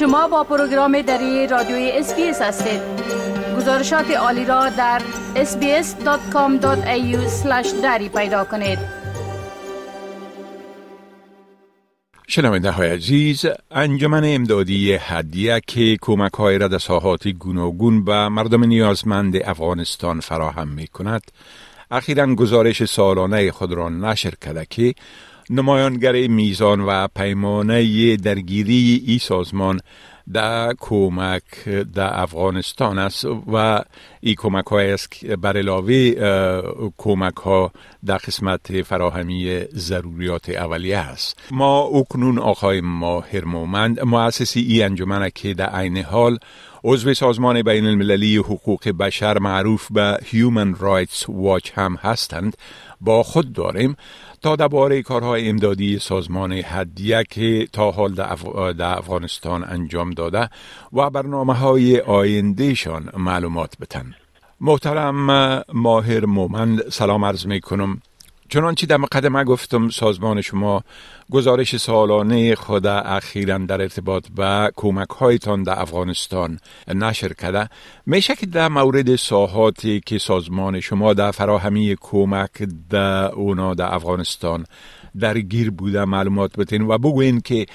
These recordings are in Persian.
شما با پروگرام دری رادیوی SBS هستید. گزارشات عالی را در sbs.com.au دری پیدا کنید. شنونده های عزیز انجمن امدادی هدیه که کمک های را در ساحات گوناگون به مردم نیازمند افغانستان فراهم می کند اخیرا گزارش سالانه خود را نشر کرده که نمایانگر میزان و پیمانه درگیری ای سازمان در کمک در افغانستان است و این کمک های است بر علاوه کمک ها در قسمت فراهمی ضروریات اولیه است. ما اکنون آقای ماهر مومند مؤسسی ای انجمن که در عین حال عضو سازمان بین المللی حقوق بشر معروف به Human Rights Watch هم هستند. با خود داریم تا درباره کارهای امدادی سازمان هدیه که تا حال در افغانستان انجام داده و برنامه های آیندهشان معلومات بتن. محترم ماهر مومند سلام عرض می کنم چنانچه در مقدمه گفتم سازمان شما گزارش سالانه خود اخیرا در ارتباط به کمک هایتان در افغانستان نشر کرده. میشه که در مورد ساحاتی که سازمان شما در فراهمی کمک در اونا در افغانستان درگیر بوده معلومات بتین و بگوین که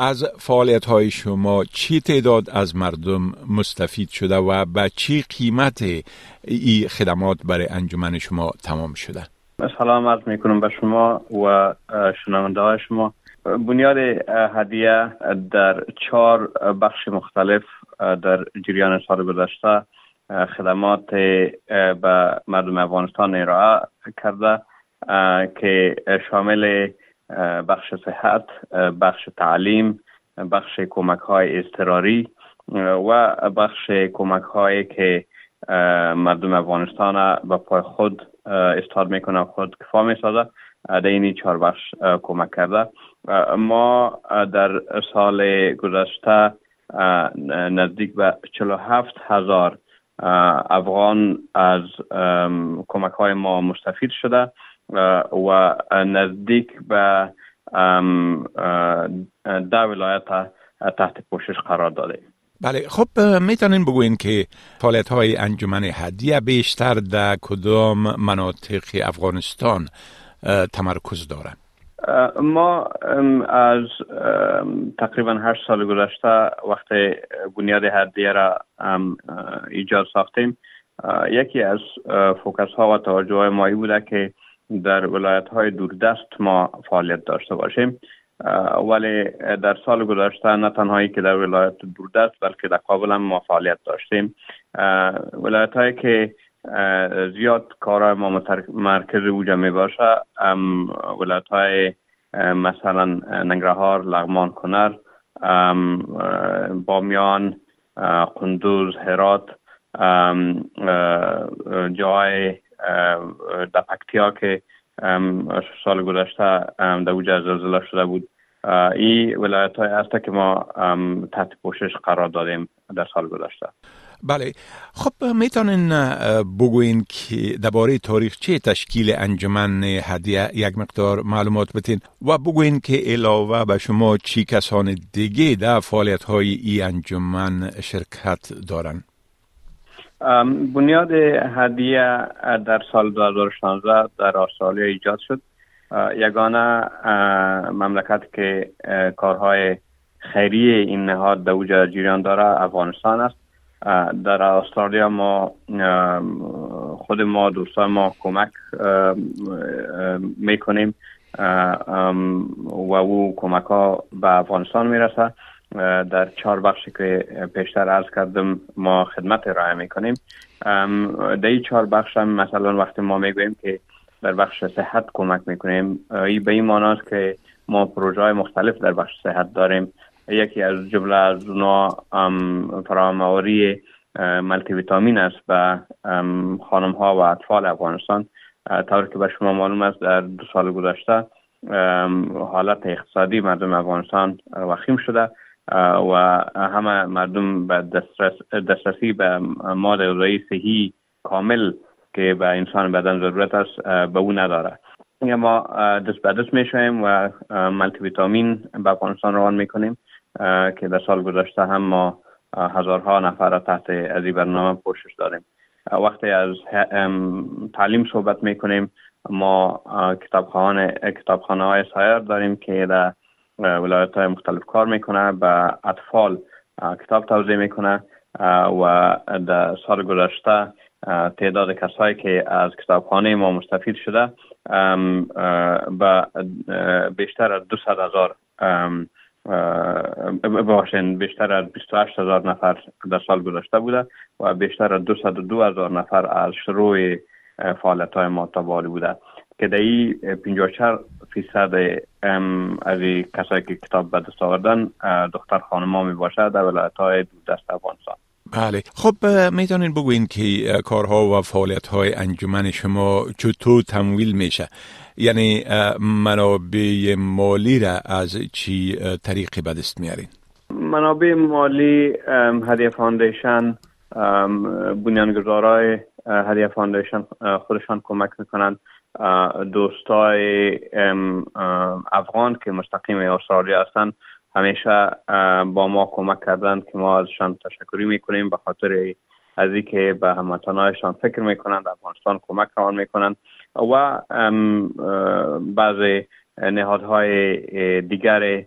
از فعالیت های شما چی تعداد از مردم مستفید شده و به چی قیمت ای خدمات برای انجمن شما تمام شده؟ سلام عرض می کنم به شما و شنونده های شما. بنیاد هدیه در چهار بخش مختلف در جریان سال گذشته خدمات به مردم افغانستان ارائه کرده که شامل بخش صحت بخش تعلیم بخش کمک های اضطراری و بخش کمک هایی که مردم افغانستان به پای خود استاد می‌کنه خود کفا می‌سازه در این چهار بخش کمک کرده. ما در سال گذشته نزدیک به 47 هزار افغان از کمک های ما مستفید شده. و نزدیک به ده ولایت تحت پوشش قرار داده. بله خب می‌تونین بگوین که فعالیت های انجمن هدیه بیشتر در کدام مناطق افغانستان تمرکز دارن؟ ما از تقریبا هشت سال گذشته وقت بنیاد هدیه را ایجاد ساختیم. یکی از فوکس ها و توجه های مایی بوده که در ولایت های دوردست ما فعالیت داشته باشیم. ولی در سال گذشته نه تنهایی که در ولایت دوردست بلکه در کابل هم ما فعالیت داشتیم. ولایت هایی که زیاد کارهای ما مرکز اوجه می باشه ولایت های مثلا ننگرهار لغمان کنر بامیان قندوز هرات جای دپکتیا که سال گذشته در اوج زلزله شده بود. این ولایت های هست که ما تحت پوشش قرار دادیم در سال گذشته. بله. خب می‌تونین بگوین که درباره تاریخچه تشکیل انجمن هدیه یک مقدار معلومات بتین و بگوین که علاوه به شما چی کسان دیگه در فعالیت های ای انجمن شرکت دارن؟ بنیاد هدیه در سال 2016 در استرالیا ایجاد شد. یگانه مملکت که کارهای خیریه این نهاد در اوج جریان داره افغانستان است. در استرالیا ما خود ما دوستان ما کمک می‌کنیم. و او کمک ها به افغانستان می‌رسه. در چهار بخشی که پیشتر عرض کردم ما خدمت ارائه می‌کنیم. در این چهار بخش هم مثلا وقتی ما می‌گوییم که در بخش صحت کمک می‌کنیم این به این معناست که ما پروژه های مختلف در بخش صحت داریم. یکی از جمله از اونا فراهمآوری ملتی ویتامین است به خانم ها و اطفال افغانستان. طور که به شما معلوم است در دو سال گذشته حالت اقتصادی مردم افغانستان وخیم شده. و همه مردم به دسترسی به مال غذایی صحی کامل که به انسان بدن ضرورت است به او نداره. ما دست به دست می‌شویم و ملتی ویتامین به افغانستان روان می‌کنیم که در سال گذشته هم ما هزارها نفر تحت از این برنامه پوشش داریم. وقتی از تعلیم صحبت می‌کنیم ما کتابخانه کتابخانه های سایر داریم که در ولایت های مختلف کار می‌کنه به اطفال کتاب توضیح می‌کنه و در سال گذشته تعداد کسایی که از کتابخانه ما مستفید شده به بیشتر از 200 هزار باشین بیشتر از 28 هزار نفر در سال گذشته بوده و بیشتر از 202 هزار نفر از شروع فعالیت های ما بوده. که در این 54 فیصد از کسایی که کتاب به دست آوردن دختر خانما می باشد در ولایت های دست افغانستان. بله. خب می‌تونین بگوین که کارها و فعالیت های انجمن شما چطور تمویل میشه؟ یعنی منابع مالی را از چی طریقی به دست میارین؟ منابع مالی هدیه foundation بنیانگذارای هدیه foundation خودشان کمک می‌کنند. دوستای افغان که مستقیم استرالیا هستند همیشه با ما کمک کردند که ما ازشان تشکری می‌کنیم. به خاطر از که به هموطنهایشان فکر می‌کنند افغانستان کمک روان می‌کنند. و بعضی نهادهای دیگر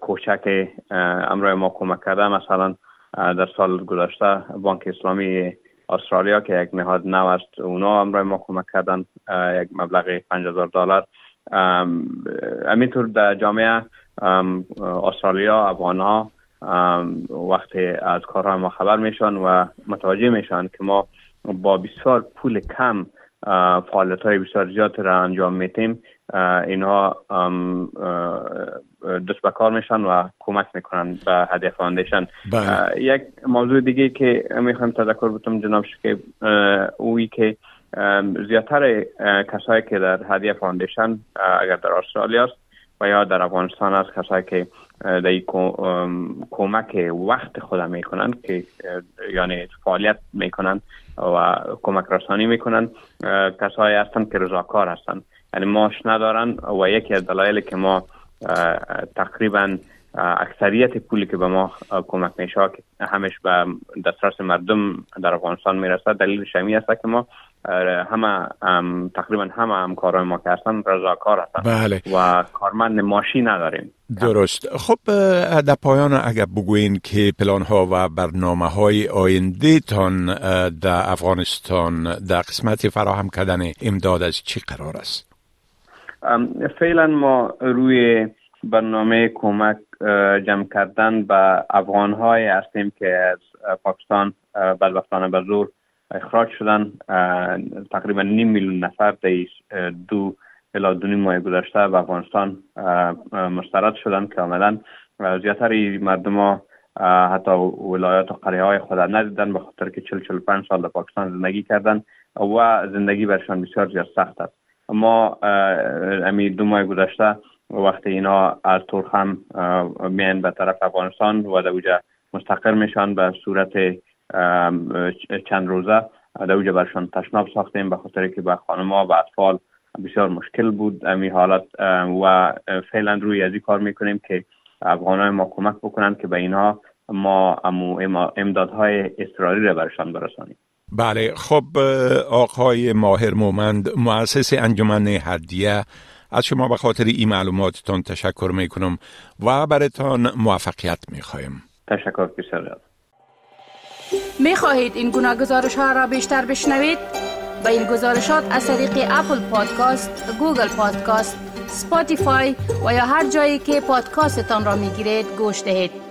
کوچک امرای ما کمک کرده مثلا در سال گذشته بانک اسلامی استرالیا که یک نهاد نو است. اونا همرای ما کمک کردن یک مبلغ 5000 دلار. همینطور در جامعه استرالیا افغان ها وقتی از کارهای ما خبر میشن و متوجه میشن که ما با بسیار پول کم فعالیت های بسیار زیاد را انجام میتیم اینها دست به کار میشن و کمک می‌کنن به هدیه foundation بله. یک موضوع دیگه که می‌خوایم تذکر بتم جناب که اوی که زیادتر کسایی که در هدیه فاندیشن اگر در استرالیا است و یا در افغانستان است کسایی که در کمک وقت خود می‌کنن که یعنی فعالیت می‌کنن و کمک رسانی می‌کنن کسایی هستند که رضاکار هستند یعنی ماش ندارن و یکی از دلایلی که ما تقریبا اکثریت پولی که به ما کمک میشه که همش به دسترس مردم در افغانستان می‌رسه دلیل شمی است که ما همه تقریبا همه همکارای ما که هستن رضاکار هستن بله. و کارمند ماشی نداریم. درست. خب در پایان اگر بگوین که پلان ها و برنامه های آینده تان در افغانستان در قسمت فراهم کردن امداد از چی قرار است؟ فعلا ما روی برنامه کمک جمع کردن به افغان های هستیم که از پاکستان بدبختانه به زور اخراج شدن. تقریبا نیم میلیون نفر در دو الا دو نیم ماه گذشته به افغانستان مسترد شدن کاملا. زیادتر مردم ها حتی ولایات و قریه های خود ندیدن به خاطر که چل چل پنج سال در پاکستان زندگی کردن و زندگی برشان بسیار زیاد سخت است. ما امی دو ماه گذشته وقتی اینا از ترخم میان به طرف افغانستان و در مستقر میشن به صورت چند روزه. در اوجه برشان تشناب ساختیم به خاطر که به خانما و اطفال بسیار مشکل بود. امی حالت و فعلا روی ازی کار می‌کنیم که افغانای ما کمک بکنند که به اینها ما امدادهای اضطراری را برشان برسانیم. بله خب آقای ماهر مومند مؤسس انجمن هدیه از شما به خاطر این معلوماتتان تشکر می‌کنم و برتان موفقیت می‌خوایم تشکر بسیار می خواهید این گونه گزارش ها را بیشتر بشنوید؟ با این گزارشات از طریق Apple Podcast، Google Podcast، Spotify و یا هر جایی که پادکاستتان را می گیرید گوش دهید.